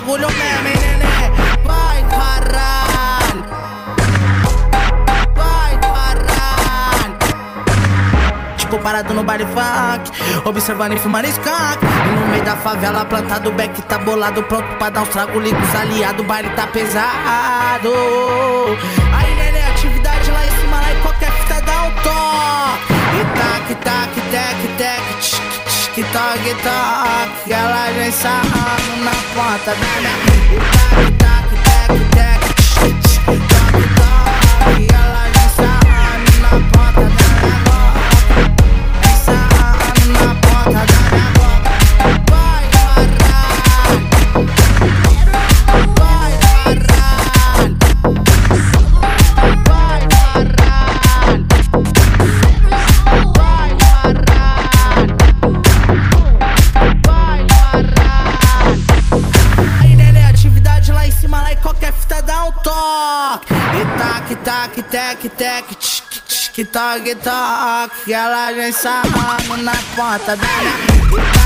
bagulho mesmo, hein, neném? Vai, caralho. Vai, caralho. Tipo, parado no baile funk, observando e fumando skunk. E no meio da favela, plantado, back tá bolado, pronto pra dar uns trago, liga os aliados, baile tá pesado. Tch, toque, toque. Ela vem sarrando na ponta da minha. Toque. Ela vem sarrando na ponta da minha.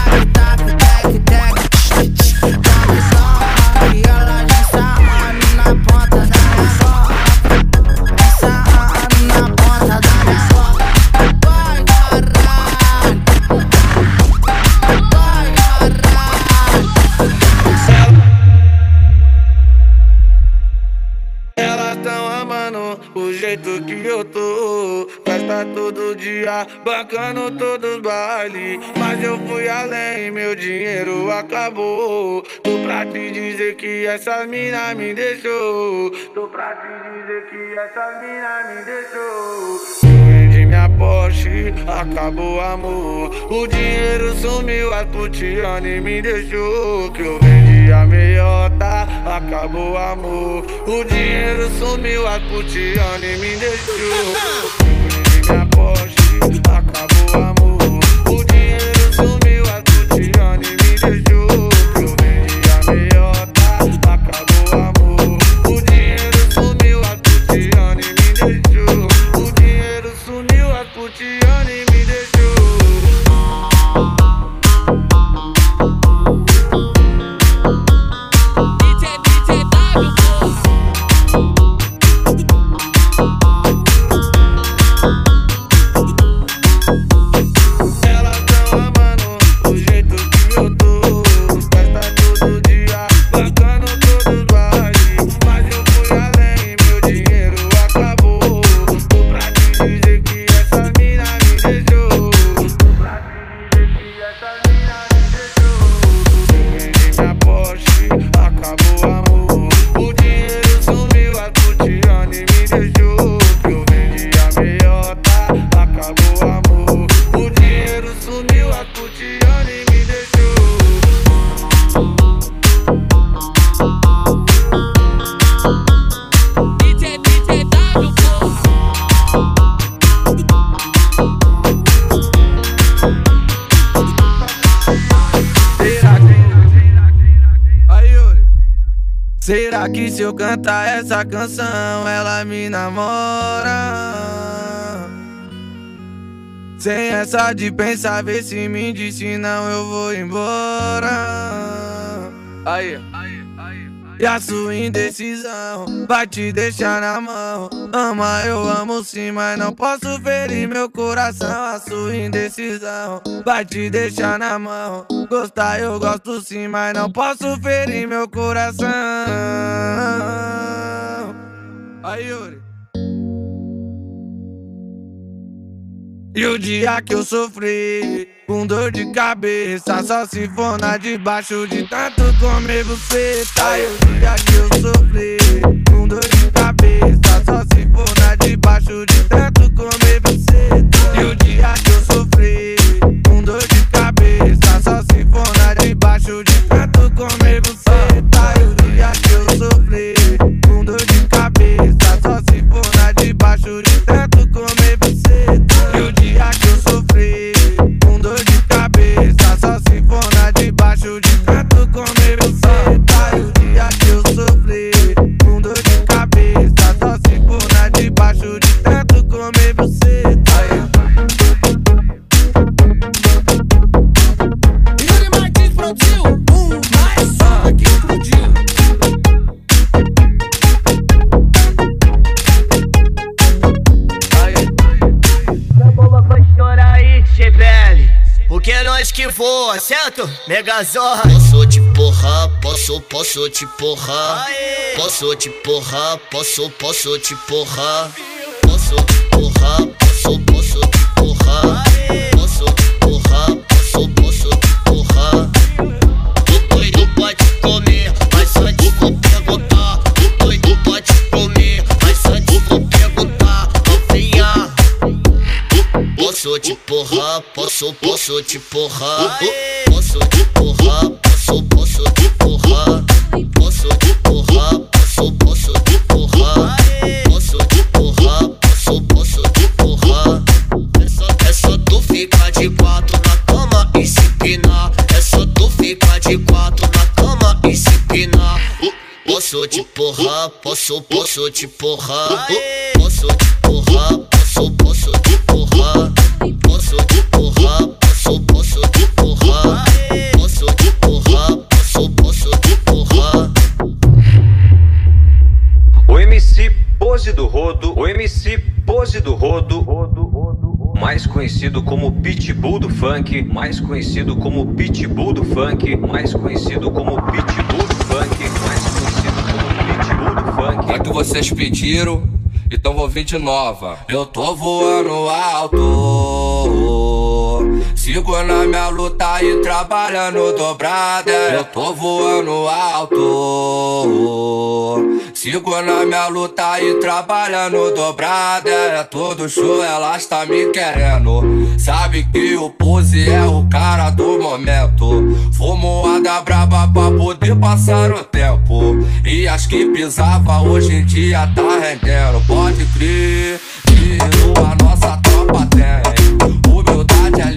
Dia, bancando todos os bailes. Mas eu fui além, meu dinheiro acabou. Tô pra te dizer que essa mina me deixou. Tô pra te dizer que essa mina me deixou. Vendi minha Porsche, acabou amor. O dinheiro sumiu, a putiane me deixou. Que eu vendi a meiota, acabou amor. O dinheiro sumiu, a putiane me deixou. Vendi minha Porsche, acabou Será que se eu cantar essa canção ela me namora? Sem essa de pensar, ver se me disse não, eu vou embora. Aí, e a sua indecisão vai te deixar na mão. Ama, eu amo sim, mas não posso ferir meu coração. A sua indecisão vai te deixar na mão. Gostar eu gosto sim, mas não posso ferir meu coração. Aí, Yuri. E o dia que eu sofri com dor de cabeça Só se for na debaixo de tanto comer você Tá, e o dia que eu sofri voa, certo? Megazord. Posso te porrar, posso, posso te porrar. Posso te porrar, posso, posso te porrar. Posso te porrar, porrar, posso, posso te porrar. Posso te porrar, posso, posso te porrar. Posso te porrar, posso, posso te porrar. Posso te porrar, posso, posso te porrar. É só, é só tu ficar de quatro na cama e se pinar. É só tu ficar de quatro na cama e se pinar. Posso te porrar, posso, posso te porrar. Posso te porrar, posso, posso te porrar. Pose do Rodo, o MC Pose do Rodo, mais conhecido como Pitbull do Funk, mais conhecido como Pitbull do Funk, mais conhecido como Pitbull do Funk, mais conhecido como Pitbull do Funk. É que vocês pediram, então vou vir de nova. Eu tô voando alto. Sigo na minha luta e trabalhando dobrada. Eu tô voando alto. Sigo na minha luta e trabalhando dobrada. É todo show, elas tá me querendo. Sabe que o pose é o cara do momento. Fumoada braba pra poder passar o tempo. E as que pisava hoje em dia tá rendendo. Pode crer que a nossa tropa tem. Humildade é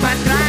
para atrás.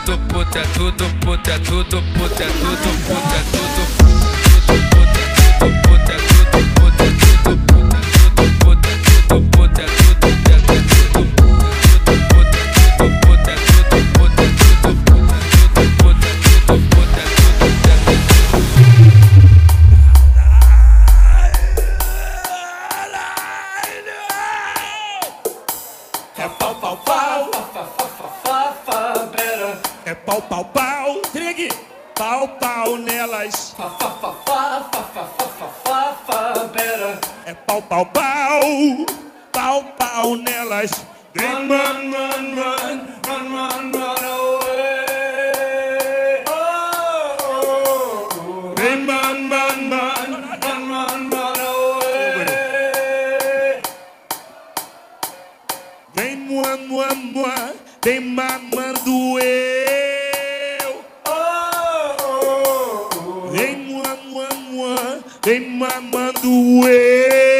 Tudo, puta, tudo, puta, tudo, puta, tudo, puta, tudo. pau, pau, pau. trig, Pau, pau nelas. Fa, fa, fa, fa, fa, fa, fa, fa, fa. É pau, pau, pau. Pau, pau nelas. Run, run, run, run, run, run, run away. Oh. Run, run, run, run, run, run, run away. Vem, mua, mua, mua, vem mamando eu. Vem mamando eu.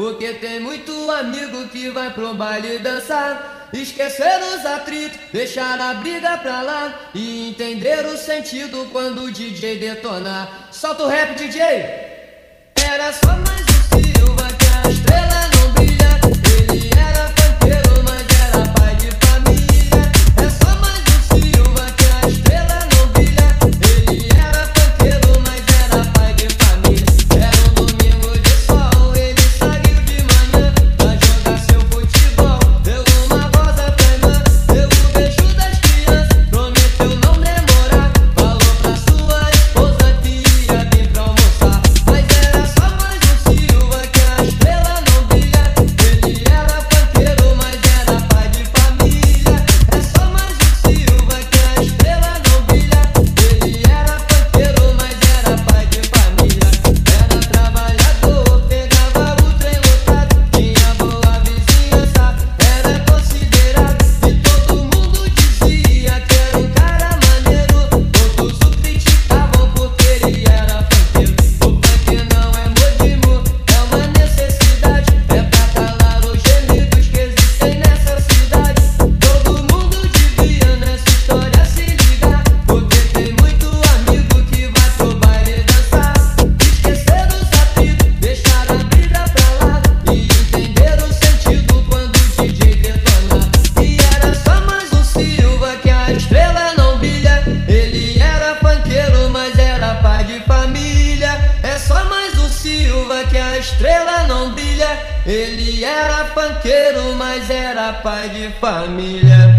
Porque tem muito amigo que vai pro baile dançar. Esquecer os atritos, deixar a briga pra lá e entender o sentido quando o DJ detonar. Solta o rap, DJ! Era só mais um Silva que a estrela pai de família.